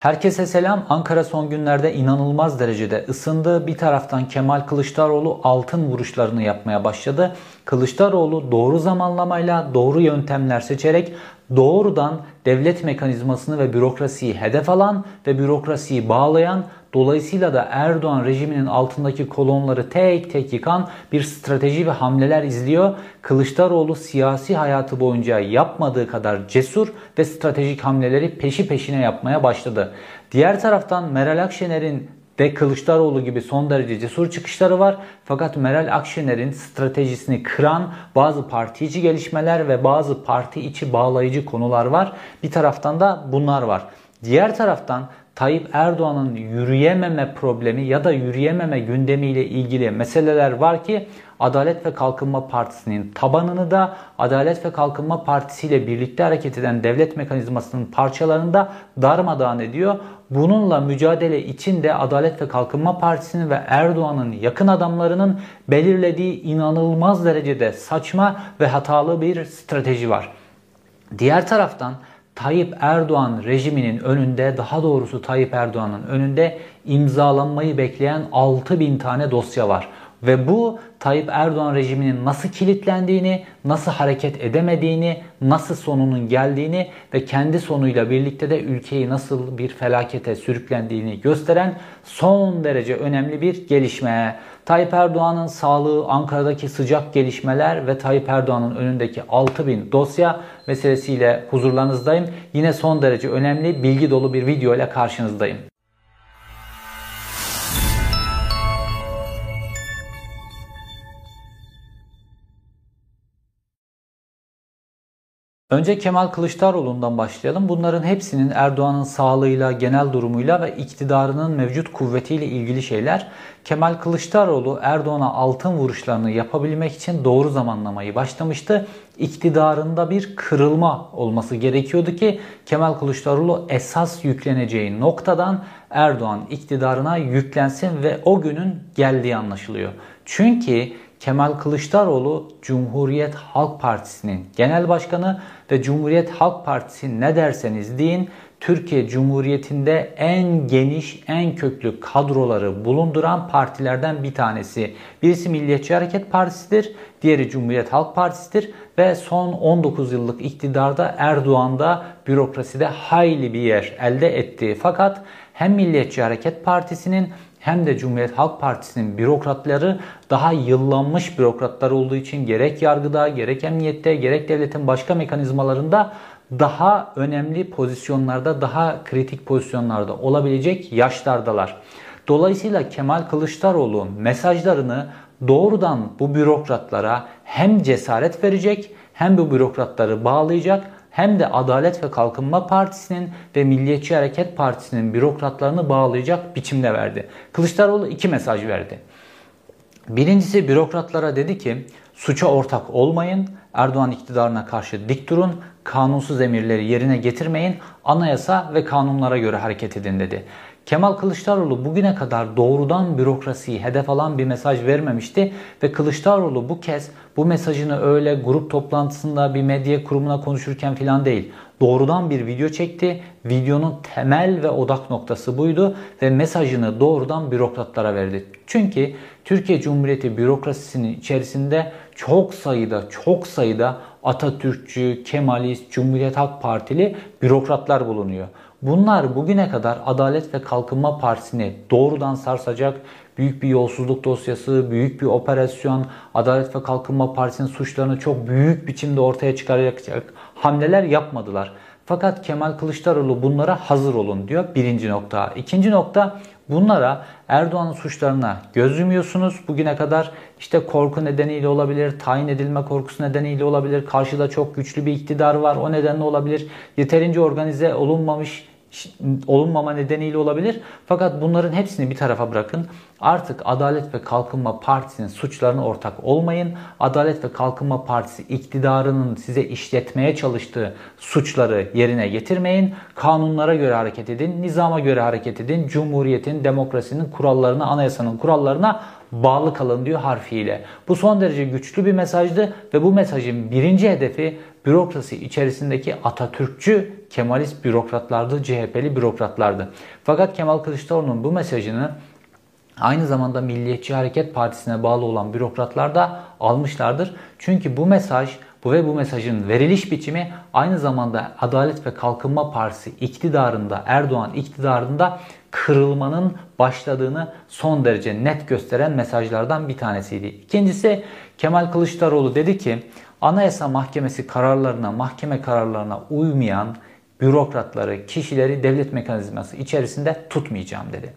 Herkese selam. Ankara son günlerde inanılmaz derecede ısındı. Bir taraftan Kemal Kılıçdaroğlu altın vuruşlarını yapmaya başladı. Kılıçdaroğlu doğru zamanlamayla, doğru yöntemler seçerek doğrudan devlet mekanizmasını ve bürokrasiyi hedef alan ve bürokrasiyi bağlayan Dolayısıyla da Erdoğan rejiminin altındaki kolonları tek tek yıkan bir strateji ve hamleler izliyor. Kılıçdaroğlu siyasi hayatı boyunca yapmadığı kadar cesur ve stratejik hamleleri peşi peşine yapmaya başladı. Diğer taraftan Meral Akşener'in de Kılıçdaroğlu gibi son derece cesur çıkışları var. Fakat Meral Akşener'in stratejisini kıran bazı parti içi gelişmeler ve bazı parti içi bağlayıcı konular var. Bir taraftan da bunlar var. Diğer taraftan Tayyip Erdoğan'ın yürüyememe problemi ya da yürüyememe gündemiyle ilgili meseleler var ki Adalet ve Kalkınma Partisi'nin tabanını da Adalet ve Kalkınma Partisi ile birlikte hareket eden devlet mekanizmasının parçalarını da darmadağın ediyor. Bununla mücadele için de Adalet ve Kalkınma Partisi'nin ve Erdoğan'ın yakın adamlarının belirlediği inanılmaz derecede saçma ve hatalı bir strateji var. Diğer taraftan Tayyip Erdoğan rejiminin önünde daha doğrusu Tayyip Erdoğan'ın önünde imzalanmayı bekleyen 6000 tane dosya var. Ve bu Tayyip Erdoğan rejiminin nasıl kilitlendiğini, nasıl hareket edemediğini, nasıl sonunun geldiğini ve kendi sonuyla birlikte de ülkeyi nasıl bir felakete sürüklendiğini gösteren son derece önemli bir gelişme. Tayyip Erdoğan'ın sağlığı, Ankara'daki sıcak gelişmeler ve Tayyip Erdoğan'ın önündeki 6000 dosya meselesiyle huzurlarınızdayım. Yine son derece önemli, bilgi dolu bir video ile karşınızdayım. Önce Kemal Kılıçdaroğlu'ndan başlayalım. Bunların hepsinin Erdoğan'ın sağlığıyla, genel durumuyla ve iktidarının mevcut kuvvetiyle ilgili şeyler. Kemal Kılıçdaroğlu Erdoğan'a altın vuruşlarını yapabilmek için doğru zamanlamayı başlamıştı. İktidarında bir kırılma olması gerekiyordu ki Kemal Kılıçdaroğlu esas yükleneceği noktadan Erdoğan iktidarına yüklensin ve o günün geldiği anlaşılıyor. Çünkü Kemal Kılıçdaroğlu Cumhuriyet Halk Partisi'nin genel başkanı ve Cumhuriyet Halk Partisi ne derseniz deyin Türkiye Cumhuriyeti'nde en geniş, en köklü kadroları bulunduran partilerden bir tanesi. Birisi Milliyetçi Hareket Partisi'dir, diğeri Cumhuriyet Halk Partisi'dir ve son 19 yıllık iktidarda Erdoğan'da bürokraside hayli bir yer elde etti. Fakat hem Milliyetçi Hareket Partisi'nin hem de Cumhuriyet Halk Partisi'nin bürokratları daha yıllanmış bürokratlar olduğu için gerek yargıda, gerek emniyette, gerek devletin başka mekanizmalarında daha önemli pozisyonlarda, daha kritik pozisyonlarda olabilecek yaşlardalar. Dolayısıyla Kemal Kılıçdaroğlu mesajlarını doğrudan bu bürokratlara hem cesaret verecek hem bu bürokratları bağlayacak hem de Adalet ve Kalkınma Partisi'nin ve Milliyetçi Hareket Partisi'nin bürokratlarını bağlayacak biçimde verdi. Kılıçdaroğlu iki mesaj verdi. Birincisi bürokratlara dedi ki suça ortak olmayın, Erdoğan iktidarına karşı dik durun, kanunsuz emirleri yerine getirmeyin, anayasa ve kanunlara göre hareket edin dedi. Kemal Kılıçdaroğlu bugüne kadar doğrudan bürokrasiyi hedef alan bir mesaj vermemişti ve Kılıçdaroğlu bu kez bu mesajını öyle grup toplantısında bir medya kurumuna konuşurken filan değil. Doğrudan bir video çekti. Videonun temel ve odak noktası buydu ve mesajını doğrudan bürokratlara verdi. Çünkü Türkiye Cumhuriyeti bürokrasisinin içerisinde çok sayıda çok sayıda Atatürkçü, Kemalist, Cumhuriyet Halk Partili bürokratlar bulunuyor. Bunlar bugüne kadar Adalet ve Kalkınma Partisi'ni doğrudan sarsacak büyük bir yolsuzluk dosyası, büyük bir operasyon, Adalet ve Kalkınma Partisi'nin suçlarını çok büyük biçimde ortaya çıkaracak hamleler yapmadılar. Fakat Kemal Kılıçdaroğlu bunlara hazır olun diyor birinci nokta. İkinci nokta bunlara Erdoğan'ın suçlarına göz yumuyorsunuz. Bugüne kadar işte korku nedeniyle olabilir, tayin edilme korkusu nedeniyle olabilir, karşıda çok güçlü bir iktidar var o nedenle olabilir, yeterince organize olunmamış olunmama nedeniyle olabilir. Fakat bunların hepsini bir tarafa bırakın. Artık Adalet ve Kalkınma Partisi'nin suçlarına ortak olmayın. Adalet ve Kalkınma Partisi iktidarının size işletmeye çalıştığı suçları yerine getirmeyin. Kanunlara göre hareket edin, nizama göre hareket edin. Cumhuriyetin, demokrasinin kurallarına, anayasanın kurallarına bağlı kalın diyor harfiyle. Bu son derece güçlü bir mesajdı ve bu mesajın birinci hedefi bürokrasi içerisindeki Atatürkçü Kemalist bürokratlardı, CHP'li bürokratlardı. Fakat Kemal Kılıçdaroğlu'nun bu mesajını aynı zamanda Milliyetçi Hareket Partisi'ne bağlı olan bürokratlar da almışlardır. Çünkü bu mesaj bu ve bu mesajın veriliş biçimi aynı zamanda Adalet ve Kalkınma Partisi iktidarında, Erdoğan iktidarında kırılmanın başladığını son derece net gösteren mesajlardan bir tanesiydi. İkincisi Kemal Kılıçdaroğlu dedi ki Anayasa Mahkemesi kararlarına, mahkeme kararlarına uymayan bürokratları, kişileri devlet mekanizması içerisinde tutmayacağım dedi.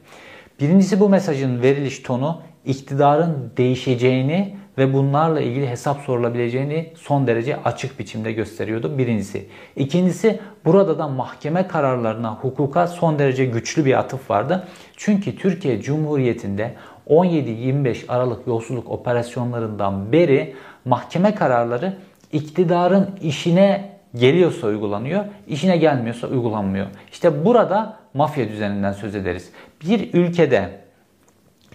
Birincisi bu mesajın veriliş tonu iktidarın değişeceğini ve bunlarla ilgili hesap sorulabileceğini son derece açık biçimde gösteriyordu. Birincisi. İkincisi burada da mahkeme kararlarına, hukuka son derece güçlü bir atıf vardı. Çünkü Türkiye Cumhuriyeti'nde 17-25 Aralık yolsuzluk operasyonlarından beri mahkeme kararları iktidarın işine geliyorsa uygulanıyor, işine gelmiyorsa uygulanmıyor. İşte burada mafya düzeninden söz ederiz. Bir ülkede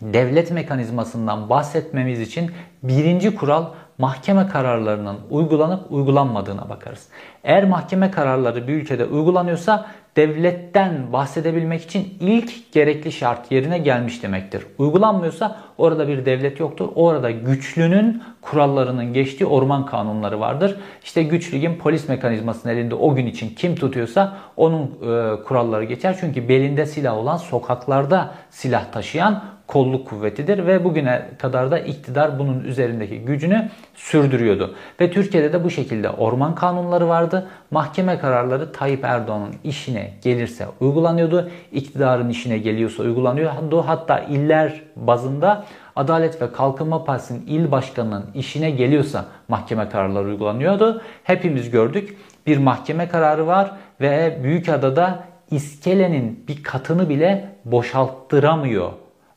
devlet mekanizmasından bahsetmemiz için birinci kural mahkeme kararlarının uygulanıp uygulanmadığına bakarız. Eğer mahkeme kararları bir ülkede uygulanıyorsa devletten bahsedebilmek için ilk gerekli şart yerine gelmiş demektir. Uygulanmıyorsa orada bir devlet yoktur. Orada güçlünün kurallarının geçtiği orman kanunları vardır. İşte güçlüğün polis mekanizmasının elinde o gün için kim tutuyorsa onun e, kuralları geçer. Çünkü belinde silah olan sokaklarda silah taşıyan kolluk kuvvetidir ve bugüne kadar da iktidar bunun üzerindeki gücünü sürdürüyordu. Ve Türkiye'de de bu şekilde orman kanunları vardı. Mahkeme kararları Tayyip Erdoğan'ın işine gelirse uygulanıyordu. İktidarın işine geliyorsa uygulanıyordu. Hatta iller bazında Adalet ve Kalkınma Partisi'nin il başkanının işine geliyorsa mahkeme kararları uygulanıyordu. Hepimiz gördük. Bir mahkeme kararı var ve Büyükada'da iskelenin bir katını bile boşalttıramıyor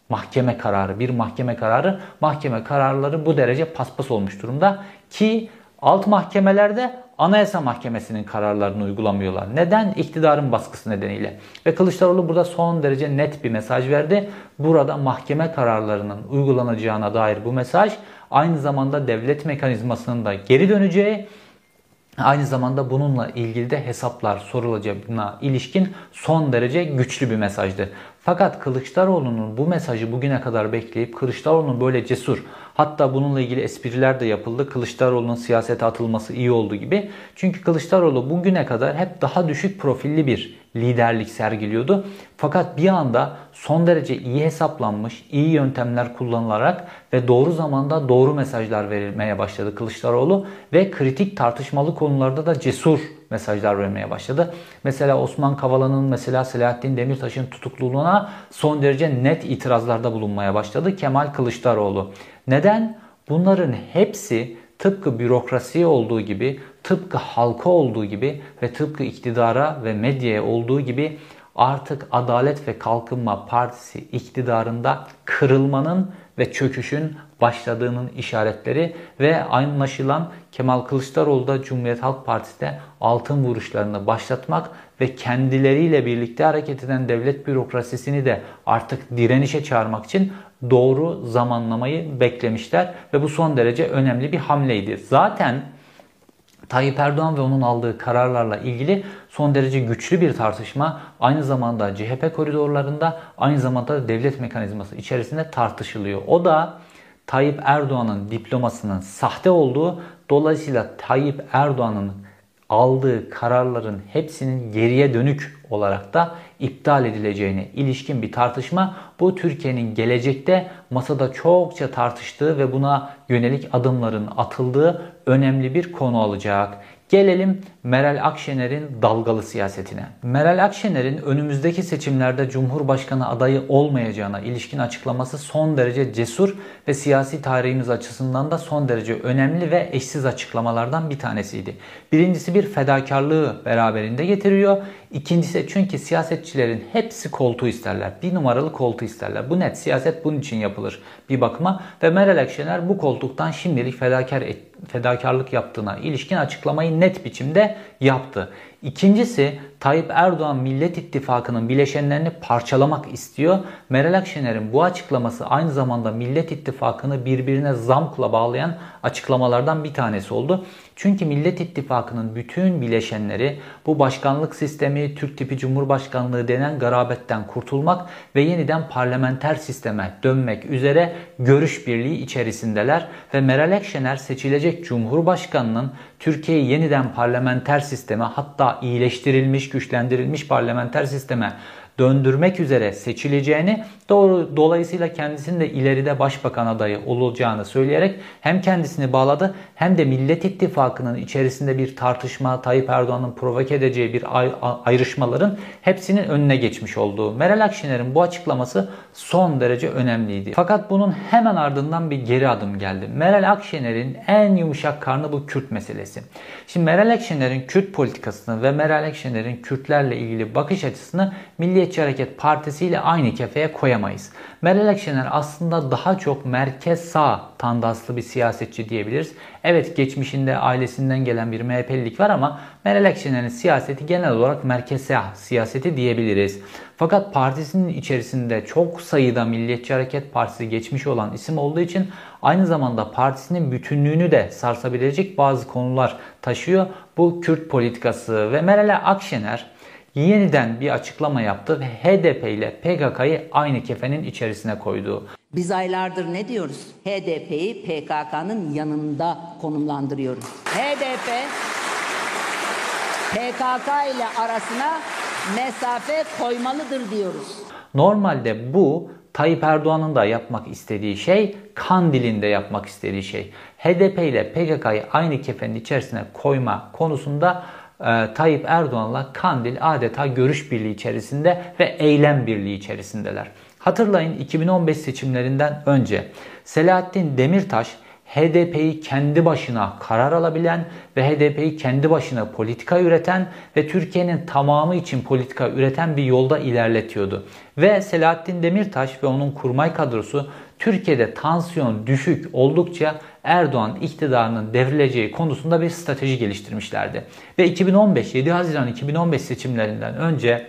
mahkeme kararı, bir mahkeme kararı, mahkeme kararları bu derece paspas olmuş durumda ki alt mahkemelerde Anayasa Mahkemesi'nin kararlarını uygulamıyorlar. Neden? İktidarın baskısı nedeniyle. Ve Kılıçdaroğlu burada son derece net bir mesaj verdi. Burada mahkeme kararlarının uygulanacağına dair bu mesaj aynı zamanda devlet mekanizmasının da geri döneceği Aynı zamanda bununla ilgili de hesaplar sorulacağına ilişkin son derece güçlü bir mesajdı. Fakat Kılıçdaroğlu'nun bu mesajı bugüne kadar bekleyip Kılıçdaroğlu'nun böyle cesur hatta bununla ilgili espriler de yapıldı. Kılıçdaroğlu'nun siyasete atılması iyi oldu gibi. Çünkü Kılıçdaroğlu bugüne kadar hep daha düşük profilli bir liderlik sergiliyordu. Fakat bir anda son derece iyi hesaplanmış, iyi yöntemler kullanılarak ve doğru zamanda doğru mesajlar verilmeye başladı Kılıçdaroğlu ve kritik tartışmalı konularda da cesur mesajlar vermeye başladı. Mesela Osman Kavala'nın mesela Selahattin Demirtaş'ın tutukluluğuna son derece net itirazlarda bulunmaya başladı Kemal Kılıçdaroğlu. Neden? Bunların hepsi tıpkı bürokrasiye olduğu gibi, tıpkı halka olduğu gibi ve tıpkı iktidara ve medyaya olduğu gibi artık Adalet ve Kalkınma Partisi iktidarında kırılmanın ve çöküşün başladığının işaretleri ve anlaşılan Kemal Kılıçdaroğlu da Cumhuriyet Halk Partisi'de altın vuruşlarını başlatmak ve kendileriyle birlikte hareket eden devlet bürokrasisini de artık direnişe çağırmak için doğru zamanlamayı beklemişler ve bu son derece önemli bir hamleydi. Zaten Tayyip Erdoğan ve onun aldığı kararlarla ilgili son derece güçlü bir tartışma aynı zamanda CHP koridorlarında aynı zamanda da devlet mekanizması içerisinde tartışılıyor. O da Tayyip Erdoğan'ın diplomasının sahte olduğu dolayısıyla Tayyip Erdoğan'ın aldığı kararların hepsinin geriye dönük olarak da iptal edileceğine ilişkin bir tartışma. Bu Türkiye'nin gelecekte masada çokça tartıştığı ve buna yönelik adımların atıldığı önemli bir konu olacak. Gelelim Meral Akşener'in dalgalı siyasetine. Meral Akşener'in önümüzdeki seçimlerde Cumhurbaşkanı adayı olmayacağına ilişkin açıklaması son derece cesur ve siyasi tarihimiz açısından da son derece önemli ve eşsiz açıklamalardan bir tanesiydi. Birincisi bir fedakarlığı beraberinde getiriyor. İkincisi çünkü siyasetçilerin hepsi koltuğu isterler. Bir numaralı koltuğu isterler. Bu net siyaset bunun için yapılır bir bakıma ve Meral Akşener bu koltuktan şimdilik fedakar et, fedakarlık yaptığına ilişkin açıklamayı net biçimde yaptı. İkincisi Tayyip Erdoğan Millet İttifakı'nın bileşenlerini parçalamak istiyor. Meral Akşener'in bu açıklaması aynı zamanda Millet İttifakı'nı birbirine zamkla bağlayan açıklamalardan bir tanesi oldu. Çünkü Millet İttifakı'nın bütün bileşenleri bu başkanlık sistemi, Türk tipi Cumhurbaşkanlığı denen garabetten kurtulmak ve yeniden parlamenter sisteme dönmek üzere görüş birliği içerisindeler ve Meral Akşener seçilecek Cumhurbaşkanının Türkiye'yi yeniden parlamenter sisteme hatta iyileştirilmiş, güçlendirilmiş parlamenter sisteme döndürmek üzere seçileceğini doğru dolayısıyla kendisinin de ileride başbakan adayı olacağını söyleyerek hem kendisini bağladı hem de Millet İttifakı'nın içerisinde bir tartışma Tayyip Erdoğan'ın provoke edeceği bir ayrışmaların hepsinin önüne geçmiş olduğu. Meral Akşener'in bu açıklaması son derece önemliydi. Fakat bunun hemen ardından bir geri adım geldi. Meral Akşener'in en yumuşak karnı bu Kürt meselesi. Şimdi Meral Akşener'in Kürt politikasını ve Meral Akşener'in Kürtlerle ilgili bakış açısını Milliyetçi Hareket Partisi ile aynı kefeye koyamayız. Meral Akşener aslında daha çok merkez sağ tandaslı bir siyasetçi diyebiliriz. Evet geçmişinde ailesinden gelen bir MHP'lilik var ama Meral Akşener'in siyaseti genel olarak merkez sağ siyaseti diyebiliriz. Fakat partisinin içerisinde çok sayıda Milliyetçi Hareket Partisi geçmiş olan isim olduğu için aynı zamanda partisinin bütünlüğünü de sarsabilecek bazı konular taşıyor. Bu Kürt politikası ve Meral Akşener yeniden bir açıklama yaptı ve HDP ile PKK'yı aynı kefenin içerisine koydu. Biz aylardır ne diyoruz? HDP'yi PKK'nın yanında konumlandırıyoruz. HDP PKK ile arasına mesafe koymalıdır diyoruz. Normalde bu Tayyip Erdoğan'ın da yapmak istediği şey, Kandil'in de yapmak istediği şey. HDP ile PKK'yı aynı kefenin içerisine koyma konusunda e, Tayyip Erdoğan'la Kandil adeta görüş birliği içerisinde ve eylem birliği içerisindeler. Hatırlayın 2015 seçimlerinden önce Selahattin Demirtaş HDP'yi kendi başına karar alabilen ve HDP'yi kendi başına politika üreten ve Türkiye'nin tamamı için politika üreten bir yolda ilerletiyordu. Ve Selahattin Demirtaş ve onun kurmay kadrosu Türkiye'de tansiyon düşük oldukça Erdoğan iktidarının devrileceği konusunda bir strateji geliştirmişlerdi. Ve 2015 7 Haziran 2015 seçimlerinden önce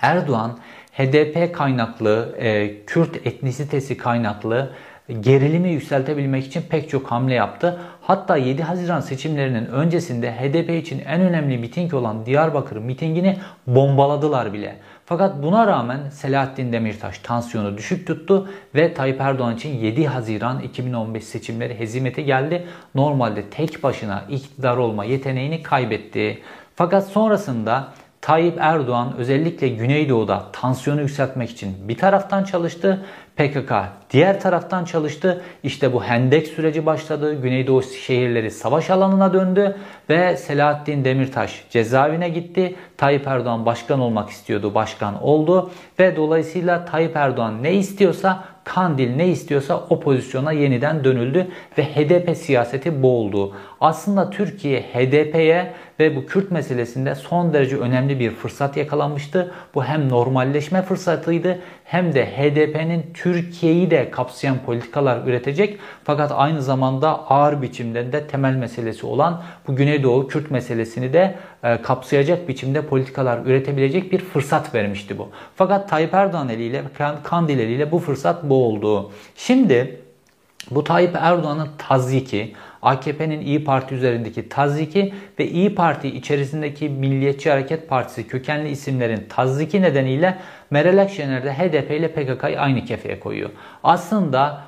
Erdoğan HDP kaynaklı, e, Kürt etnisitesi kaynaklı gerilimi yükseltebilmek için pek çok hamle yaptı. Hatta 7 Haziran seçimlerinin öncesinde HDP için en önemli miting olan Diyarbakır mitingini bombaladılar bile. Fakat buna rağmen Selahattin Demirtaş tansiyonu düşük tuttu ve Tayyip Erdoğan için 7 Haziran 2015 seçimleri hezimete geldi. Normalde tek başına iktidar olma yeteneğini kaybetti. Fakat sonrasında Tayyip Erdoğan özellikle Güneydoğu'da tansiyonu yükseltmek için bir taraftan çalıştı. PKK diğer taraftan çalıştı. İşte bu hendek süreci başladı. Güneydoğu şehirleri savaş alanına döndü ve Selahattin Demirtaş cezaevine gitti. Tayyip Erdoğan başkan olmak istiyordu. Başkan oldu ve dolayısıyla Tayyip Erdoğan ne istiyorsa Kandil ne istiyorsa o pozisyona yeniden dönüldü ve HDP siyaseti boğuldu. Aslında Türkiye HDP'ye ve bu Kürt meselesinde son derece önemli bir fırsat yakalanmıştı. Bu hem normalleşme fırsatıydı hem de HDP'nin Türkiye'yi de kapsayan politikalar üretecek fakat aynı zamanda ağır biçimde de temel meselesi olan bu Güneydoğu Kürt meselesini de e, kapsayacak biçimde politikalar üretebilecek bir fırsat vermişti bu. Fakat Tayyip Erdoğan eliyle Kandil eliyle bu fırsat bu oldu. Şimdi bu Tayyip Erdoğan'ın tazyiki, AKP'nin İyi Parti üzerindeki tazyiki ve İyi Parti içerisindeki Milliyetçi Hareket Partisi kökenli isimlerin tazyiki nedeniyle Meral Akşener HDP ile PKK'yı aynı kefeye koyuyor. Aslında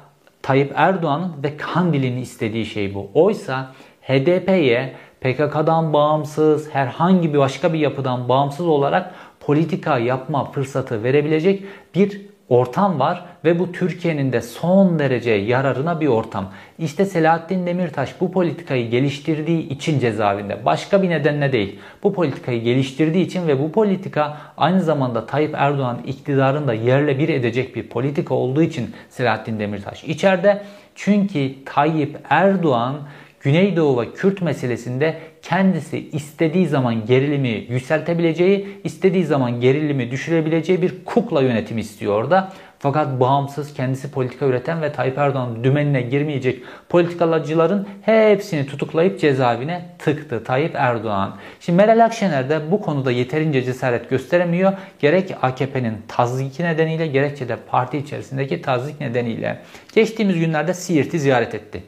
Tayyip Erdoğan'ın ve Kandil'in istediği şey bu. Oysa HDP'ye PKK'dan bağımsız, herhangi bir başka bir yapıdan bağımsız olarak politika yapma fırsatı verebilecek bir ortam var ve bu Türkiye'nin de son derece yararına bir ortam. İşte Selahattin Demirtaş bu politikayı geliştirdiği için cezaevinde. Başka bir nedenle değil. Bu politikayı geliştirdiği için ve bu politika aynı zamanda Tayyip Erdoğan iktidarını da yerle bir edecek bir politika olduğu için Selahattin Demirtaş içeride. Çünkü Tayyip Erdoğan Güneydoğu ve Kürt meselesinde kendisi istediği zaman gerilimi yükseltebileceği, istediği zaman gerilimi düşürebileceği bir kukla yönetimi istiyor da. Fakat bağımsız kendisi politika üreten ve Tayyip Erdoğan dümenine girmeyecek politikalacıların hepsini tutuklayıp cezaevine tıktı Tayyip Erdoğan. Şimdi Meral Akşener de bu konuda yeterince cesaret gösteremiyor. Gerek AKP'nin tazdiki nedeniyle gerekçe de parti içerisindeki tazdik nedeniyle. Geçtiğimiz günlerde Siirt'i ziyaret etti.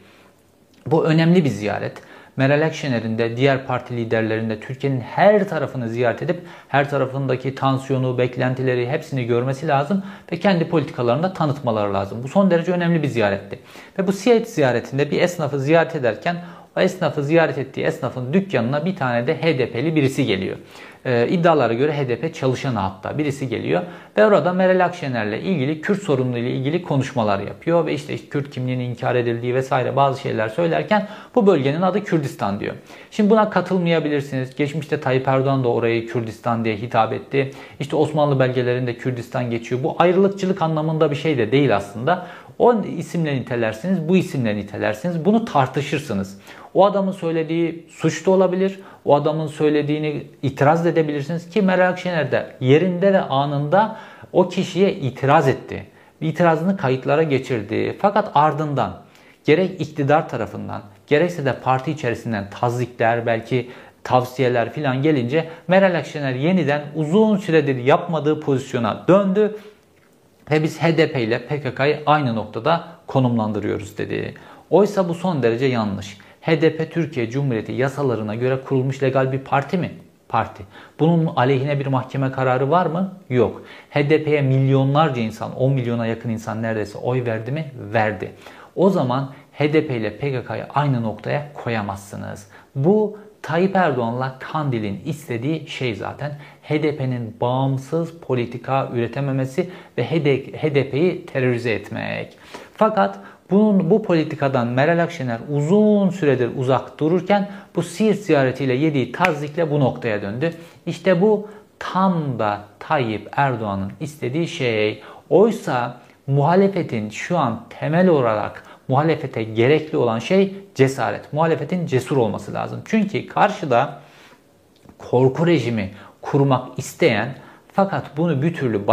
Bu önemli bir ziyaret. Meral Akşener'in de diğer parti liderlerinin de Türkiye'nin her tarafını ziyaret edip her tarafındaki tansiyonu, beklentileri hepsini görmesi lazım ve kendi politikalarını da tanıtmaları lazım. Bu son derece önemli bir ziyaretti. Ve bu Siirt ziyaretinde bir esnafı ziyaret ederken o esnafı ziyaret ettiği esnafın dükkanına bir tane de HDP'li birisi geliyor. Ee, iddialara göre HDP çalışanı hatta birisi geliyor ve orada Meral Akşener'le ilgili Kürt sorunlu ile ilgili konuşmalar yapıyor ve işte, işte Kürt kimliğinin inkar edildiği vesaire bazı şeyler söylerken bu bölgenin adı Kürdistan diyor. Şimdi buna katılmayabilirsiniz. Geçmişte Tayyip Erdoğan da orayı Kürdistan diye hitap etti. İşte Osmanlı belgelerinde Kürdistan geçiyor. Bu ayrılıkçılık anlamında bir şey de değil aslında. O isimle nitelersiniz, bu isimle nitelersiniz. Bunu tartışırsınız. O adamın söylediği suç da olabilir. O adamın söylediğini itiraz edebilirsiniz ki Meral Akşener de yerinde ve anında o kişiye itiraz etti. İtirazını kayıtlara geçirdi. Fakat ardından gerek iktidar tarafından gerekse de parti içerisinden tazikler belki tavsiyeler filan gelince Meral Akşener yeniden uzun süredir yapmadığı pozisyona döndü ve biz HDP ile PKK'yı aynı noktada konumlandırıyoruz dedi. Oysa bu son derece yanlış. HDP Türkiye Cumhuriyeti yasalarına göre kurulmuş legal bir parti mi? Parti. Bunun aleyhine bir mahkeme kararı var mı? Yok. HDP'ye milyonlarca insan, 10 milyona yakın insan neredeyse oy verdi mi? Verdi. O zaman HDP ile PKK'yı aynı noktaya koyamazsınız. Bu Tayyip Erdoğan'la Kandil'in istediği şey zaten HDP'nin bağımsız politika üretememesi ve HDP'yi terörize etmek. Fakat bunun, bu politikadan Meral Akşener uzun süredir uzak dururken bu Siirt ziyaretiyle yediği tazikle bu noktaya döndü. İşte bu tam da Tayyip Erdoğan'ın istediği şey. Oysa muhalefetin şu an temel olarak muhalefete gerekli olan şey cesaret. Muhalefetin cesur olması lazım. Çünkü karşıda korku rejimi kurmak isteyen fakat bunu bir türlü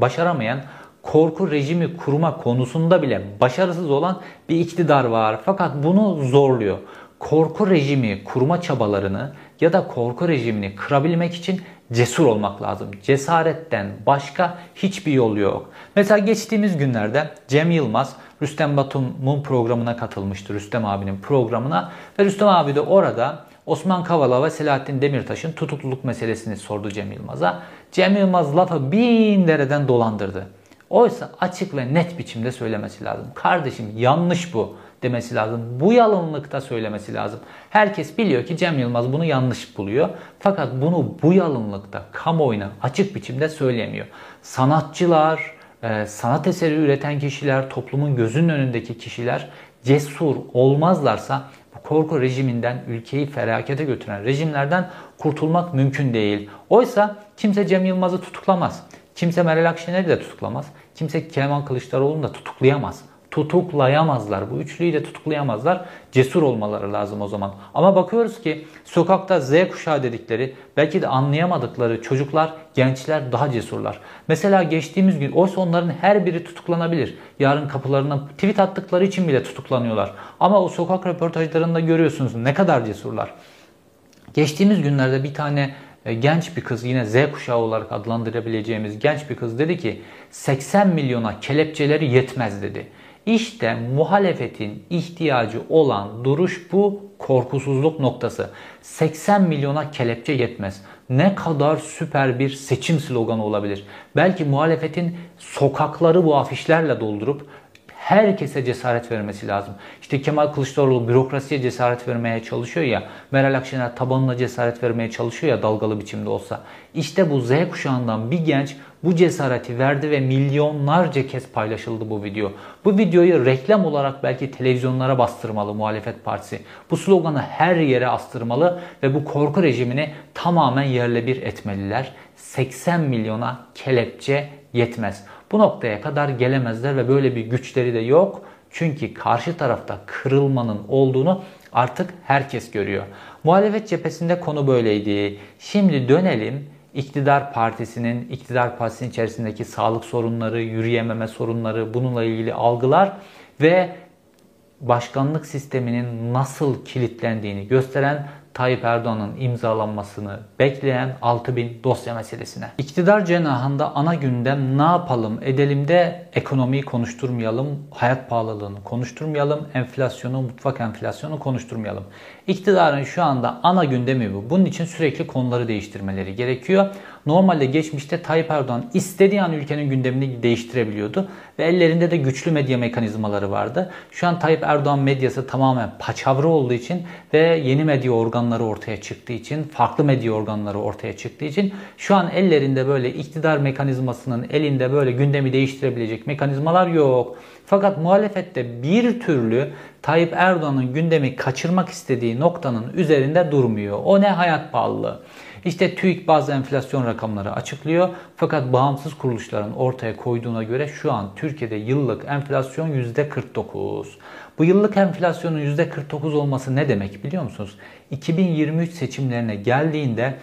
başaramayan korku rejimi kurma konusunda bile başarısız olan bir iktidar var. Fakat bunu zorluyor. Korku rejimi kurma çabalarını ya da korku rejimini kırabilmek için cesur olmak lazım. Cesaretten başka hiçbir yol yok. Mesela geçtiğimiz günlerde Cem Yılmaz Rüstem Batum'un programına katılmıştı. Rüstem abinin programına ve Rüstem abi de orada Osman Kavala ve Selahattin Demirtaş'ın tutukluluk meselesini sordu Cem Yılmaz'a. Cem Yılmaz lafı bin dereden dolandırdı. Oysa açık ve net biçimde söylemesi lazım. Kardeşim yanlış bu demesi lazım. Bu yalınlıkta söylemesi lazım. Herkes biliyor ki Cem Yılmaz bunu yanlış buluyor. Fakat bunu bu yalınlıkta kamuoyuna açık biçimde söyleyemiyor. Sanatçılar, e, sanat eseri üreten kişiler, toplumun gözünün önündeki kişiler cesur olmazlarsa bu korku rejiminden ülkeyi felakete götüren rejimlerden kurtulmak mümkün değil. Oysa kimse Cem Yılmaz'ı tutuklamaz. Kimse Meral Akşener'i de tutuklamaz. Kimse Kemal Kılıçdaroğlu'nu da tutuklayamaz. Tutuklayamazlar. Bu üçlüyü de tutuklayamazlar. Cesur olmaları lazım o zaman. Ama bakıyoruz ki sokakta Z kuşağı dedikleri belki de anlayamadıkları çocuklar, gençler daha cesurlar. Mesela geçtiğimiz gün oysa onların her biri tutuklanabilir. Yarın kapılarına tweet attıkları için bile tutuklanıyorlar. Ama o sokak röportajlarında görüyorsunuz ne kadar cesurlar. Geçtiğimiz günlerde bir tane genç bir kız yine Z kuşağı olarak adlandırabileceğimiz genç bir kız dedi ki 80 milyona kelepçeleri yetmez dedi. İşte muhalefetin ihtiyacı olan duruş bu korkusuzluk noktası. 80 milyona kelepçe yetmez. Ne kadar süper bir seçim sloganı olabilir. Belki muhalefetin sokakları bu afişlerle doldurup herkese cesaret vermesi lazım. İşte Kemal Kılıçdaroğlu bürokrasiye cesaret vermeye çalışıyor ya, Meral Akşener tabanına cesaret vermeye çalışıyor ya dalgalı biçimde olsa. İşte bu Z kuşağından bir genç bu cesareti verdi ve milyonlarca kez paylaşıldı bu video. Bu videoyu reklam olarak belki televizyonlara bastırmalı muhalefet partisi. Bu sloganı her yere astırmalı ve bu korku rejimini tamamen yerle bir etmeliler. 80 milyona kelepçe yetmez. Bu noktaya kadar gelemezler ve böyle bir güçleri de yok. Çünkü karşı tarafta kırılmanın olduğunu artık herkes görüyor. Muhalefet cephesinde konu böyleydi. Şimdi dönelim iktidar partisinin, iktidar partisinin içerisindeki sağlık sorunları, yürüyememe sorunları, bununla ilgili algılar ve başkanlık sisteminin nasıl kilitlendiğini gösteren Tayyip Erdoğan'ın imzalanmasını bekleyen 6000 dosya meselesine. İktidar cenahında ana gündem ne yapalım edelim de ekonomiyi konuşturmayalım, hayat pahalılığını konuşturmayalım, enflasyonu, mutfak enflasyonu konuşturmayalım. İktidarın şu anda ana gündemi bu. Bunun için sürekli konuları değiştirmeleri gerekiyor. Normalde geçmişte Tayyip Erdoğan istediği an ülkenin gündemini değiştirebiliyordu ve ellerinde de güçlü medya mekanizmaları vardı. Şu an Tayyip Erdoğan medyası tamamen paçavra olduğu için ve yeni medya organları ortaya çıktığı için, farklı medya organları ortaya çıktığı için şu an ellerinde böyle iktidar mekanizmasının elinde böyle gündemi değiştirebilecek mekanizmalar yok. Fakat muhalefette bir türlü Tayyip Erdoğan'ın gündemi kaçırmak istediği noktanın üzerinde durmuyor. O ne hayat pahalılığı. İşte TÜİK bazı enflasyon rakamları açıklıyor. Fakat bağımsız kuruluşların ortaya koyduğuna göre şu an Türkiye'de yıllık enflasyon %49. Bu yıllık enflasyonun %49 olması ne demek biliyor musunuz? 2023 seçimlerine geldiğinde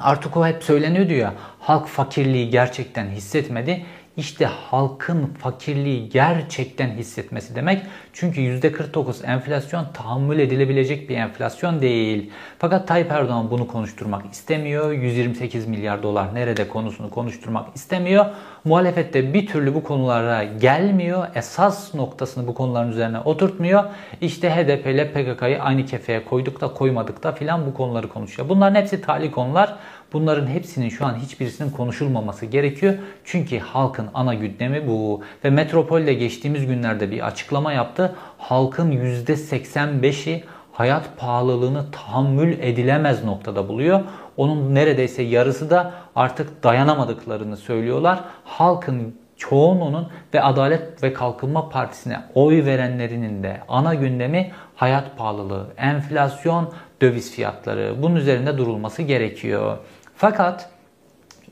artık o hep söyleniyordu ya halk fakirliği gerçekten hissetmedi. İşte halkın fakirliği gerçekten hissetmesi demek. Çünkü %49 enflasyon tahammül edilebilecek bir enflasyon değil. Fakat Tayyip Erdoğan bunu konuşturmak istemiyor. 128 milyar dolar nerede konusunu konuşturmak istemiyor. Muhalefette bir türlü bu konulara gelmiyor. Esas noktasını bu konuların üzerine oturtmuyor. İşte HDP ile PKK'yı aynı kefeye koyduk da koymadık da filan bu konuları konuşuyor. Bunların hepsi tali konular. Bunların hepsinin şu an hiçbirisinin konuşulmaması gerekiyor. Çünkü halkın ana gündemi bu. Ve Metropol'de geçtiğimiz günlerde bir açıklama yaptı. Halkın %85'i hayat pahalılığını tahammül edilemez noktada buluyor. Onun neredeyse yarısı da artık dayanamadıklarını söylüyorlar. Halkın çoğunluğunun ve Adalet ve Kalkınma Partisi'ne oy verenlerinin de ana gündemi hayat pahalılığı, enflasyon, döviz fiyatları. Bunun üzerinde durulması gerekiyor. Fakat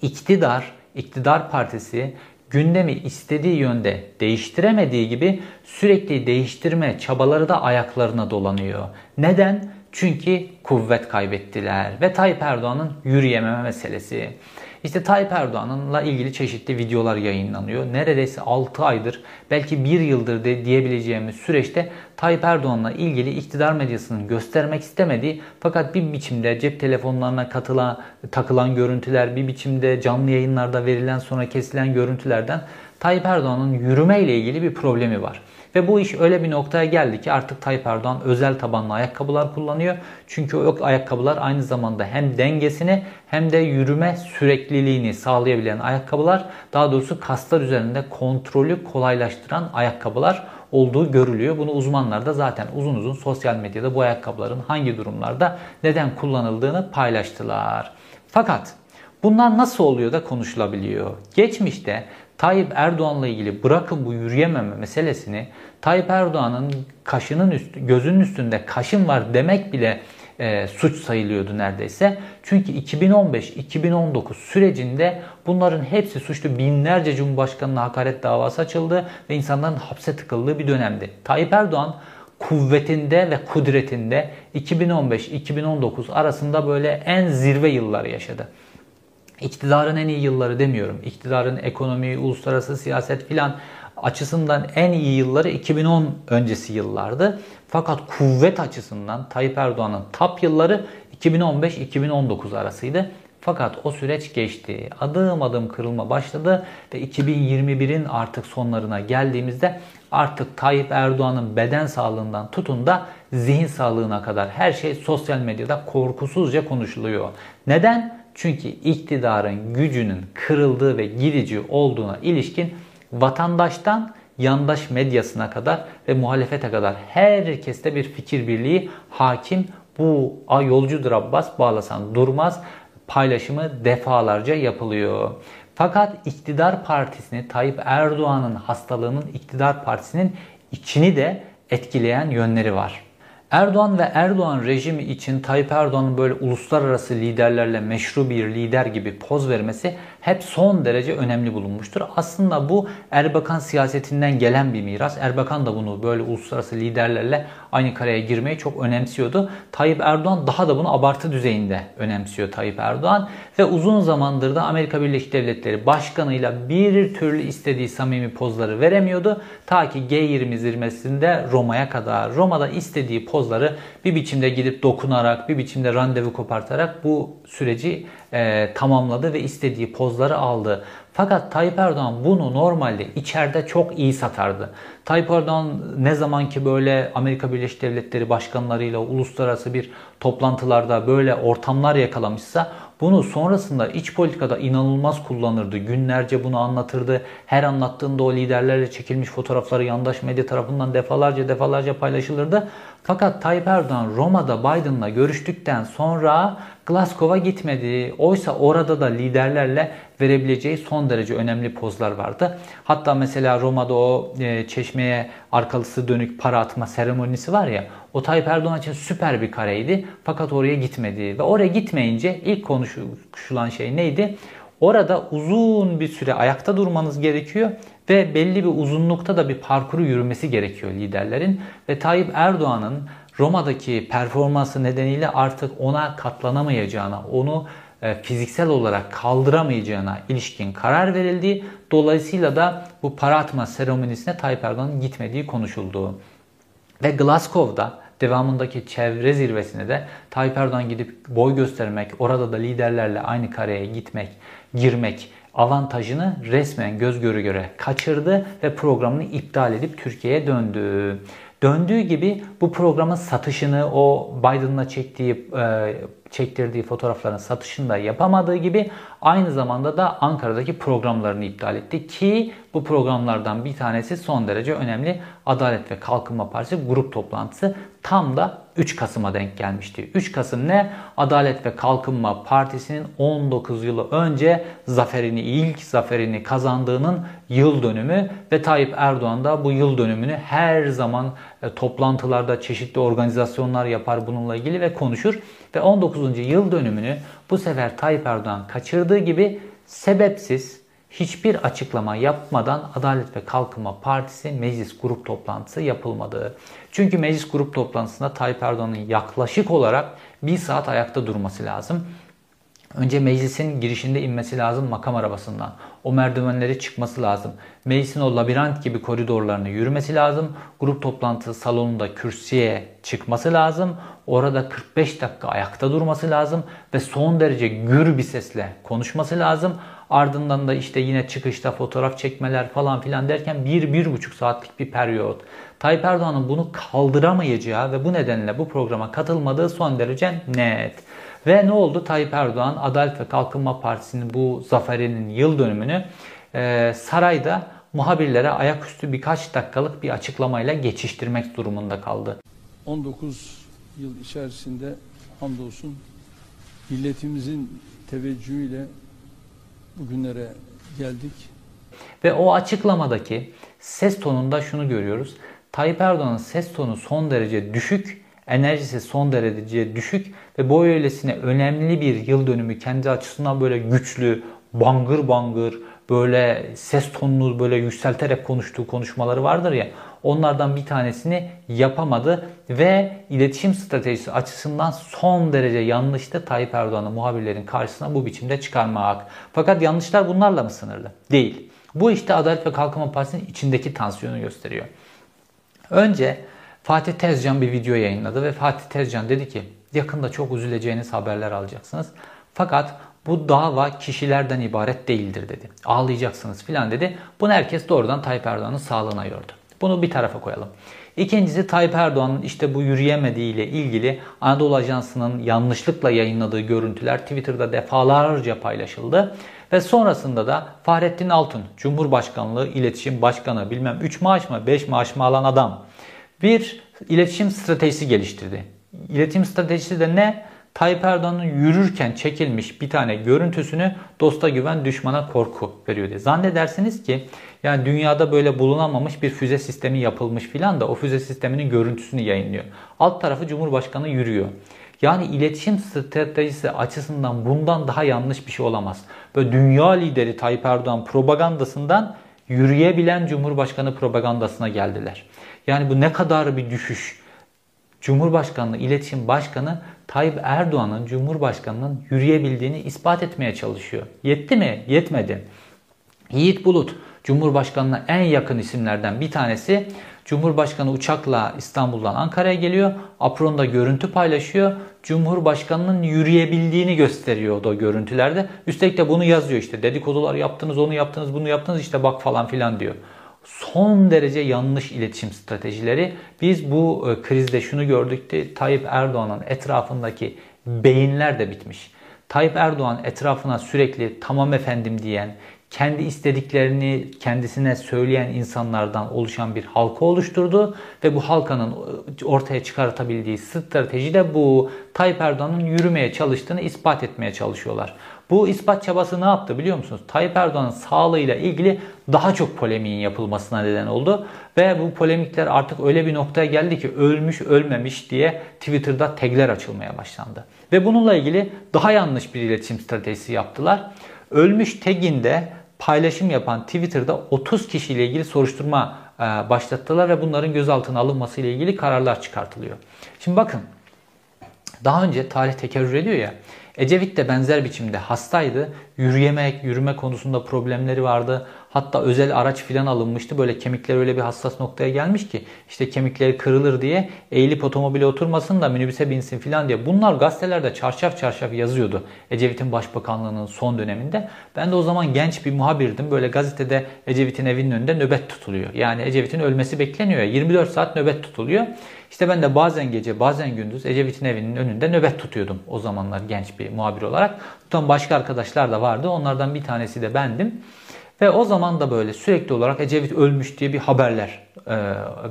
iktidar, iktidar partisi gündemi istediği yönde değiştiremediği gibi sürekli değiştirme çabaları da ayaklarına dolanıyor. Neden? Çünkü kuvvet kaybettiler ve Tayyip Erdoğan'ın yürüyememe meselesi. İşte Tayyip Erdoğan'la ilgili çeşitli videolar yayınlanıyor. Neredeyse 6 aydır belki 1 yıldır de diyebileceğimiz süreçte Tayyip Erdoğan'la ilgili iktidar medyasının göstermek istemediği fakat bir biçimde cep telefonlarına katılan, takılan görüntüler, bir biçimde canlı yayınlarda verilen sonra kesilen görüntülerden Tayyip Erdoğan'ın yürüme ile ilgili bir problemi var. Ve bu iş öyle bir noktaya geldi ki artık Tayyip Erdoğan özel tabanlı ayakkabılar kullanıyor. Çünkü o ayakkabılar aynı zamanda hem dengesini hem de yürüme sürekliliğini sağlayabilen ayakkabılar. Daha doğrusu kaslar üzerinde kontrolü kolaylaştıran ayakkabılar olduğu görülüyor. Bunu uzmanlar da zaten uzun uzun sosyal medyada bu ayakkabıların hangi durumlarda neden kullanıldığını paylaştılar. Fakat bunlar nasıl oluyor da konuşulabiliyor? Geçmişte Tayyip Erdoğan'la ilgili bırakın bu yürüyememe meselesini Tayyip Erdoğan'ın kaşının üst, gözünün üstünde kaşın var demek bile e, suç sayılıyordu neredeyse. Çünkü 2015-2019 sürecinde bunların hepsi suçlu. Binlerce Cumhurbaşkanı'na hakaret davası açıldı ve insanların hapse tıkıldığı bir dönemdi. Tayyip Erdoğan kuvvetinde ve kudretinde 2015-2019 arasında böyle en zirve yılları yaşadı. İktidarın en iyi yılları demiyorum. İktidarın ekonomi, uluslararası siyaset filan açısından en iyi yılları 2010 öncesi yıllardı. Fakat kuvvet açısından Tayyip Erdoğan'ın tap yılları 2015-2019 arasıydı. Fakat o süreç geçti. Adım adım kırılma başladı ve 2021'in artık sonlarına geldiğimizde artık Tayyip Erdoğan'ın beden sağlığından tutun da zihin sağlığına kadar her şey sosyal medyada korkusuzca konuşuluyor. Neden? Çünkü iktidarın gücünün kırıldığı ve gidici olduğuna ilişkin vatandaştan yandaş medyasına kadar ve muhalefete kadar herkeste bir fikir birliği hakim. Bu a yolcudur Abbas bağlasan durmaz paylaşımı defalarca yapılıyor. Fakat iktidar partisini Tayyip Erdoğan'ın hastalığının iktidar partisinin içini de etkileyen yönleri var. Erdoğan ve Erdoğan rejimi için Tayyip Erdoğan'ın böyle uluslararası liderlerle meşru bir lider gibi poz vermesi hep son derece önemli bulunmuştur. Aslında bu Erbakan siyasetinden gelen bir miras. Erbakan da bunu böyle uluslararası liderlerle aynı kareye girmeyi çok önemsiyordu. Tayyip Erdoğan daha da bunu abartı düzeyinde önemsiyor Tayyip Erdoğan. Ve uzun zamandır da Amerika Birleşik Devletleri başkanıyla bir türlü istediği samimi pozları veremiyordu. Ta ki G20 zirvesinde Roma'ya kadar. Roma'da istediği pozları bir biçimde gidip dokunarak, bir biçimde randevu kopartarak bu süreci e, tamamladı ve istediği pozları aldı. Fakat Tayyip Erdoğan bunu normalde içeride çok iyi satardı. Tayyip Erdoğan ne zaman ki böyle Amerika Birleşik Devletleri başkanlarıyla uluslararası bir toplantılarda böyle ortamlar yakalamışsa bunu sonrasında iç politikada inanılmaz kullanırdı. Günlerce bunu anlatırdı. Her anlattığında o liderlerle çekilmiş fotoğrafları yandaş medya tarafından defalarca defalarca paylaşılırdı. Fakat Tayyip Erdoğan Roma'da Biden'la görüştükten sonra Glasgow'a gitmedi. Oysa orada da liderlerle verebileceği son derece önemli pozlar vardı. Hatta mesela Roma'da o e, çeşmeye arkalısı dönük para atma seremonisi var ya o Tayyip Erdoğan için süper bir kareydi. Fakat oraya gitmedi. Ve oraya gitmeyince ilk konuşulan şey neydi? Orada uzun bir süre ayakta durmanız gerekiyor ve belli bir uzunlukta da bir parkuru yürümesi gerekiyor liderlerin. Ve Tayyip Erdoğan'ın Roma'daki performansı nedeniyle artık ona katlanamayacağına, onu e, fiziksel olarak kaldıramayacağına ilişkin karar verildi. Dolayısıyla da bu para atma seremonisine Tayyip Erdoğan'ın gitmediği konuşuldu. Ve Glasgow'da devamındaki çevre zirvesine de Tayyip Erdoğan gidip boy göstermek, orada da liderlerle aynı kareye gitmek, girmek avantajını resmen göz göre göre kaçırdı ve programını iptal edip Türkiye'ye döndü. Döndüğü gibi bu programın satışını o Biden'la çektiği e, çektirdiği fotoğrafların satışını da yapamadığı gibi aynı zamanda da Ankara'daki programlarını iptal etti ki bu programlardan bir tanesi son derece önemli Adalet ve Kalkınma Partisi grup toplantısı tam da 3 Kasım'a denk gelmişti. 3 Kasım ne? Adalet ve Kalkınma Partisi'nin 19 yılı önce zaferini, ilk zaferini kazandığının yıl dönümü ve Tayyip Erdoğan da bu yıl dönümünü her zaman e, toplantılarda çeşitli organizasyonlar yapar bununla ilgili ve konuşur. Ve 19. yıl dönümünü bu sefer Tayyip Erdoğan kaçırdığı gibi sebepsiz hiçbir açıklama yapmadan Adalet ve Kalkınma Partisi meclis grup toplantısı yapılmadı. Çünkü meclis grup toplantısında Tayyip Erdoğan'ın yaklaşık olarak bir saat ayakta durması lazım. Önce meclisin girişinde inmesi lazım makam arabasından. O merdivenleri çıkması lazım. Meclisin o labirent gibi koridorlarını yürümesi lazım. Grup toplantısı salonunda kürsüye çıkması lazım. Orada 45 dakika ayakta durması lazım ve son derece gür bir sesle konuşması lazım. Ardından da işte yine çıkışta fotoğraf çekmeler falan filan derken 1-1,5 saatlik bir periyot. Tayyip Erdoğan'ın bunu kaldıramayacağı ve bu nedenle bu programa katılmadığı son derece net. Ve ne oldu? Tayyip Erdoğan Adalet ve Kalkınma Partisi'nin bu zaferinin yıl dönümünü e, sarayda muhabirlere ayaküstü birkaç dakikalık bir açıklamayla geçiştirmek durumunda kaldı. 19 yıl içerisinde hamdolsun milletimizin teveccühüyle bugünlere geldik. Ve o açıklamadaki ses tonunda şunu görüyoruz. Tayyip Erdoğan'ın ses tonu son derece düşük, enerjisi son derece düşük ve bu öylesine önemli bir yıl dönümü kendi açısından böyle güçlü, bangır bangır, böyle ses tonunu böyle yükselterek konuştuğu konuşmaları vardır ya. Onlardan bir tanesini yapamadı ve iletişim stratejisi açısından son derece yanlıştı Tayyip Erdoğan'ı muhabirlerin karşısına bu biçimde çıkarmak. Fakat yanlışlar bunlarla mı sınırlı? Değil. Bu işte Adalet ve Kalkınma Partisi'nin içindeki tansiyonu gösteriyor. Önce Fatih Tezcan bir video yayınladı ve Fatih Tezcan dedi ki yakında çok üzüleceğiniz haberler alacaksınız. Fakat bu dava kişilerden ibaret değildir dedi. Ağlayacaksınız filan dedi. Bunu herkes doğrudan Tayyip Erdoğan'ın sağlığına yordu. Bunu bir tarafa koyalım. İkincisi Tayyip Erdoğan'ın işte bu yürüyemediği ile ilgili Anadolu Ajansı'nın yanlışlıkla yayınladığı görüntüler Twitter'da defalarca paylaşıldı. Ve sonrasında da Fahrettin Altun, Cumhurbaşkanlığı İletişim Başkanı bilmem 3 maaş mı 5 maaş mı alan adam bir iletişim stratejisi geliştirdi. İletişim stratejisi de ne? Tayyip Erdoğan'ın yürürken çekilmiş bir tane görüntüsünü dosta güven düşmana korku veriyor diye. Zannedersiniz ki yani dünyada böyle bulunamamış bir füze sistemi yapılmış filan da o füze sisteminin görüntüsünü yayınlıyor. Alt tarafı Cumhurbaşkanı yürüyor. Yani iletişim stratejisi açısından bundan daha yanlış bir şey olamaz. Böyle dünya lideri Tayyip Erdoğan propagandasından yürüyebilen Cumhurbaşkanı propagandasına geldiler. Yani bu ne kadar bir düşüş. Cumhurbaşkanlığı İletişim Başkanı Tayyip Erdoğan'ın Cumhurbaşkanı'nın yürüyebildiğini ispat etmeye çalışıyor. Yetti mi? Yetmedi. Yiğit Bulut Cumhurbaşkanı'na en yakın isimlerden bir tanesi Cumhurbaşkanı uçakla İstanbul'dan Ankara'ya geliyor. Apron'da görüntü paylaşıyor. Cumhurbaşkanının yürüyebildiğini gösteriyor o görüntülerde. Üstelik de bunu yazıyor işte. Dedikodular yaptınız, onu yaptınız, bunu yaptınız işte bak falan filan diyor. Son derece yanlış iletişim stratejileri. Biz bu e, krizde şunu gördük ki Tayyip Erdoğan'ın etrafındaki beyinler de bitmiş. Tayyip Erdoğan etrafına sürekli tamam efendim diyen, kendi istediklerini kendisine söyleyen insanlardan oluşan bir halka oluşturdu ve bu halkanın ortaya çıkartabildiği strateji de bu. Tayyip Erdoğan'ın yürümeye çalıştığını ispat etmeye çalışıyorlar. Bu ispat çabası ne yaptı biliyor musunuz? Tayyip Erdoğan'ın sağlığıyla ilgili daha çok polemiğin yapılmasına neden oldu. Ve bu polemikler artık öyle bir noktaya geldi ki ölmüş ölmemiş diye Twitter'da tagler açılmaya başlandı. Ve bununla ilgili daha yanlış bir iletişim stratejisi yaptılar. Ölmüş taginde paylaşım yapan Twitter'da 30 kişiyle ilgili soruşturma e, başlattılar ve bunların gözaltına alınması ile ilgili kararlar çıkartılıyor. Şimdi bakın daha önce tarih tekerrür ediyor ya. Ecevit de benzer biçimde hastaydı. Yürüyemek, yürüme konusunda problemleri vardı. Hatta özel araç filan alınmıştı. Böyle kemikler öyle bir hassas noktaya gelmiş ki işte kemikleri kırılır diye eğilip otomobile oturmasın da minibüse binsin filan diye. Bunlar gazetelerde çarşaf çarşaf yazıyordu. Ecevit'in başbakanlığının son döneminde. Ben de o zaman genç bir muhabirdim. Böyle gazetede Ecevit'in evinin önünde nöbet tutuluyor. Yani Ecevit'in ölmesi bekleniyor ya. 24 saat nöbet tutuluyor. İşte ben de bazen gece bazen gündüz Ecevit'in evinin önünde nöbet tutuyordum o zamanlar genç bir muhabir olarak. Tutan başka arkadaşlar da vardı. Onlardan bir tanesi de bendim. Ve o zaman da böyle sürekli olarak Ecevit ölmüş diye bir haberler, e,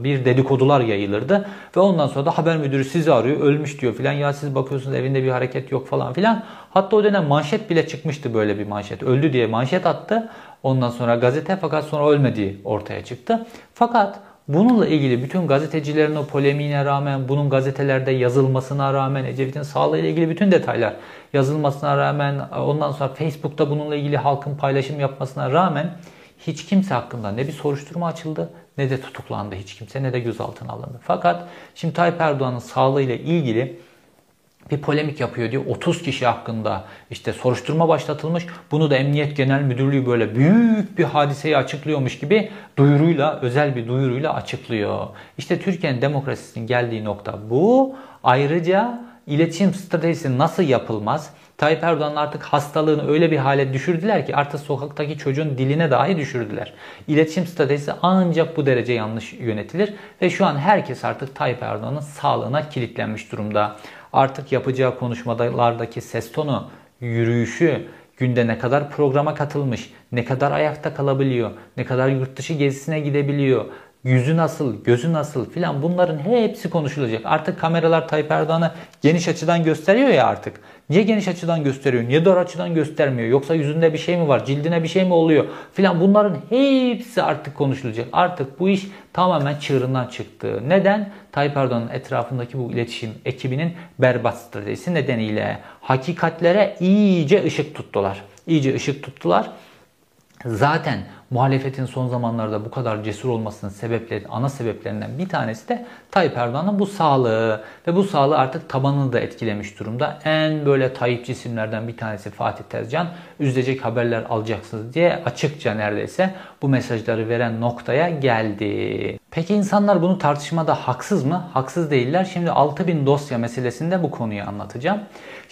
bir dedikodular yayılırdı. Ve ondan sonra da haber müdürü sizi arıyor, ölmüş diyor filan. Ya siz bakıyorsunuz evinde bir hareket yok falan filan. Hatta o dönem manşet bile çıkmıştı böyle bir manşet. Öldü diye manşet attı. Ondan sonra gazete fakat sonra ölmediği ortaya çıktı. Fakat Bununla ilgili bütün gazetecilerin o polemiğine rağmen, bunun gazetelerde yazılmasına rağmen, Ecevit'in sağlığıyla ilgili bütün detaylar yazılmasına rağmen, ondan sonra Facebook'ta bununla ilgili halkın paylaşım yapmasına rağmen hiç kimse hakkında ne bir soruşturma açıldı ne de tutuklandı hiç kimse ne de gözaltına alındı. Fakat şimdi Tayyip Erdoğan'ın sağlığıyla ilgili bir polemik yapıyor diyor. 30 kişi hakkında işte soruşturma başlatılmış. Bunu da Emniyet Genel Müdürlüğü böyle büyük bir hadiseyi açıklıyormuş gibi duyuruyla, özel bir duyuruyla açıklıyor. İşte Türkiye'nin demokrasisinin geldiği nokta bu. Ayrıca iletişim stratejisi nasıl yapılmaz? Tayyip Erdoğan'ın artık hastalığını öyle bir hale düşürdüler ki artık sokaktaki çocuğun diline dahi düşürdüler. İletişim stratejisi ancak bu derece yanlış yönetilir ve şu an herkes artık Tayyip Erdoğan'ın sağlığına kilitlenmiş durumda artık yapacağı konuşmalardaki ses tonu, yürüyüşü, günde ne kadar programa katılmış, ne kadar ayakta kalabiliyor, ne kadar yurt dışı gezisine gidebiliyor, yüzü nasıl, gözü nasıl filan bunların hepsi konuşulacak. Artık kameralar Tayyip Erdoğan'ı geniş açıdan gösteriyor ya artık. Niye geniş açıdan gösteriyor? Niye dar açıdan göstermiyor? Yoksa yüzünde bir şey mi var? Cildine bir şey mi oluyor? Filan bunların hepsi artık konuşulacak. Artık bu iş tamamen çığırından çıktı. Neden? Tayyip Erdoğan'ın etrafındaki bu iletişim ekibinin berbat stratejisi nedeniyle hakikatlere iyice ışık tuttular. İyice ışık tuttular. Zaten muhalefetin son zamanlarda bu kadar cesur olmasının sebepleri, ana sebeplerinden bir tanesi de Tayyip Erdoğan'ın bu sağlığı ve bu sağlığı artık tabanını da etkilemiş durumda. En böyle Tayyipçi isimlerden bir tanesi Fatih Tezcan üzülecek haberler alacaksınız diye açıkça neredeyse bu mesajları veren noktaya geldi. Peki insanlar bunu tartışmada haksız mı? Haksız değiller. Şimdi 6000 dosya meselesinde bu konuyu anlatacağım.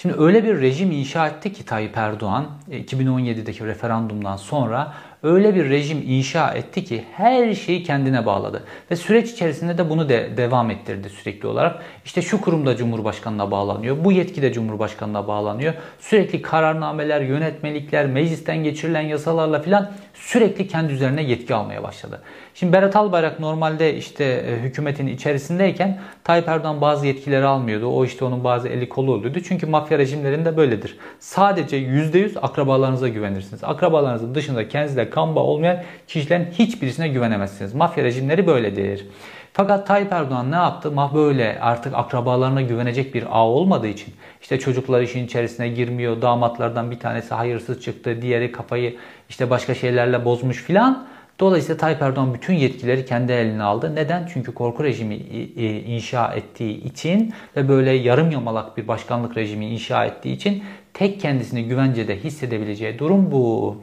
Şimdi öyle bir rejim inşa etti ki Tayyip Erdoğan 2017'deki e, referandumdan sonra öyle bir rejim inşa etti ki her şeyi kendine bağladı. Ve süreç içerisinde de bunu de devam ettirdi sürekli olarak. İşte şu kurumda Cumhurbaşkanı'na bağlanıyor. Bu yetki de Cumhurbaşkanı'na bağlanıyor. Sürekli kararnameler, yönetmelikler, meclisten geçirilen yasalarla filan sürekli kendi üzerine yetki almaya başladı. Şimdi Berat Albayrak normalde işte e, hükümetin içerisindeyken Tayyip Erdoğan bazı yetkileri almıyordu. O işte onun bazı eli kolu oluyordu. Çünkü mafya rejimlerinde böyledir. Sadece %100 akrabalarınıza güvenirsiniz. Akrabalarınızın dışında kendinizle kan bağı olmayan kişilerin hiçbirisine güvenemezsiniz. Mafya rejimleri böyledir. Fakat Tayyip Erdoğan ne yaptı? Mah böyle artık akrabalarına güvenecek bir ağ olmadığı için işte çocuklar işin içerisine girmiyor. Damatlardan bir tanesi hayırsız çıktı. Diğeri kafayı işte başka şeylerle bozmuş filan. Dolayısıyla Tayyip Erdoğan bütün yetkileri kendi eline aldı. Neden? Çünkü korku rejimi inşa ettiği için ve böyle yarım yamalak bir başkanlık rejimi inşa ettiği için tek kendisini güvencede hissedebileceği durum bu.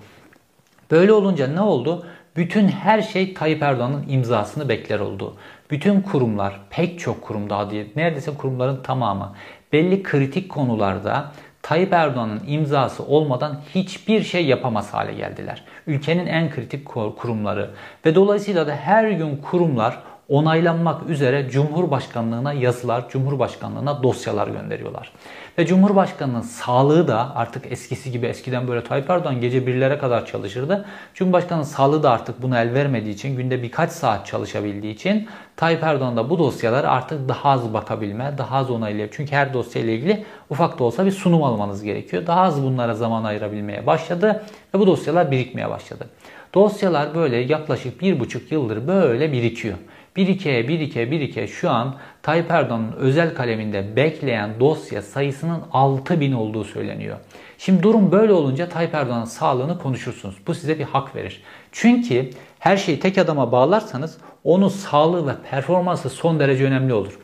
Böyle olunca ne oldu? Bütün her şey Tayyip Erdoğan'ın imzasını bekler oldu. Bütün kurumlar, pek çok kurum daha diye, neredeyse kurumların tamamı belli kritik konularda Tayyip Erdoğan'ın imzası olmadan hiçbir şey yapamaz hale geldiler. Ülkenin en kritik kurumları ve dolayısıyla da her gün kurumlar onaylanmak üzere Cumhurbaşkanlığına yazılar, Cumhurbaşkanlığına dosyalar gönderiyorlar. Ve Cumhurbaşkanının sağlığı da artık eskisi gibi eskiden böyle Tayyip Erdoğan gece birlere kadar çalışırdı. Cumhurbaşkanının sağlığı da artık buna el vermediği için günde birkaç saat çalışabildiği için Tayyip Erdoğan da bu dosyalara artık daha az bakabilme, daha az onaylayabilir. Çünkü her dosyayla ilgili ufak da olsa bir sunum almanız gerekiyor. Daha az bunlara zaman ayırabilmeye başladı ve bu dosyalar birikmeye başladı. Dosyalar böyle yaklaşık bir buçuk yıldır böyle birikiyor. Birike, birike, birike şu an Tayyip Erdoğan'ın özel kaleminde bekleyen dosya sayısının 6000 olduğu söyleniyor. Şimdi durum böyle olunca Tayyip Erdoğan'ın sağlığını konuşursunuz. Bu size bir hak verir. Çünkü her şeyi tek adama bağlarsanız onun sağlığı ve performansı son derece önemli olur.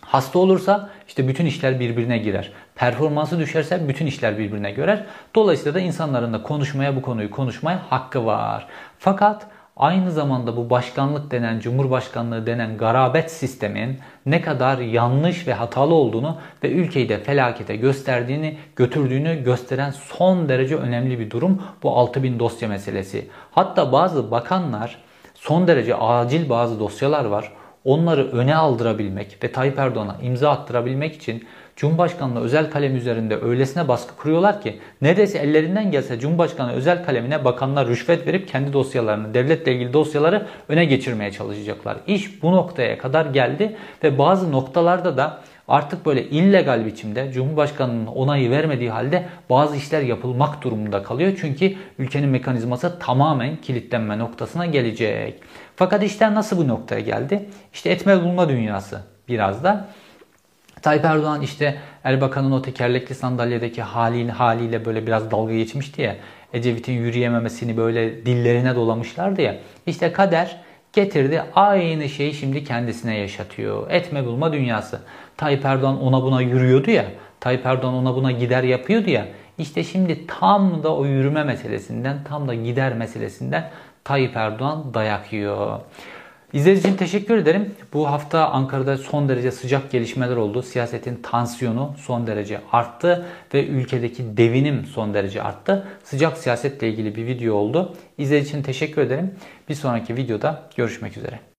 Hasta olursa işte bütün işler birbirine girer. Performansı düşerse bütün işler birbirine görer. Dolayısıyla da insanların da konuşmaya bu konuyu konuşmaya hakkı var. Fakat aynı zamanda bu başkanlık denen, cumhurbaşkanlığı denen garabet sistemin ne kadar yanlış ve hatalı olduğunu ve ülkeyi de felakete gösterdiğini, götürdüğünü gösteren son derece önemli bir durum bu 6000 dosya meselesi. Hatta bazı bakanlar son derece acil bazı dosyalar var. Onları öne aldırabilmek ve Tayyip Erdoğan'a imza attırabilmek için Cumhurbaşkanlığı özel kalem üzerinde öylesine baskı kuruyorlar ki neredeyse ellerinden gelse Cumhurbaşkanı özel kalemine bakanlar rüşvet verip kendi dosyalarını, devletle ilgili dosyaları öne geçirmeye çalışacaklar. İş bu noktaya kadar geldi ve bazı noktalarda da artık böyle illegal biçimde Cumhurbaşkanı'nın onayı vermediği halde bazı işler yapılmak durumunda kalıyor. Çünkü ülkenin mekanizması tamamen kilitlenme noktasına gelecek. Fakat işler nasıl bu noktaya geldi? İşte etme bulma dünyası biraz da. Tayyip Erdoğan işte Erbakan'ın o tekerlekli sandalyedeki haliyle, haliyle böyle biraz dalga geçmişti ya. Ecevit'in yürüyememesini böyle dillerine dolamışlardı ya. İşte kader getirdi aynı şeyi şimdi kendisine yaşatıyor. Etme bulma dünyası. Tayyip Erdoğan ona buna yürüyordu ya. Tayyip Erdoğan ona buna gider yapıyordu ya. İşte şimdi tam da o yürüme meselesinden, tam da gider meselesinden Tayyip Erdoğan dayak yiyor. İzlediğiniz için teşekkür ederim. Bu hafta Ankara'da son derece sıcak gelişmeler oldu. Siyasetin tansiyonu son derece arttı ve ülkedeki devinim son derece arttı. Sıcak siyasetle ilgili bir video oldu. İzlediğiniz için teşekkür ederim. Bir sonraki videoda görüşmek üzere.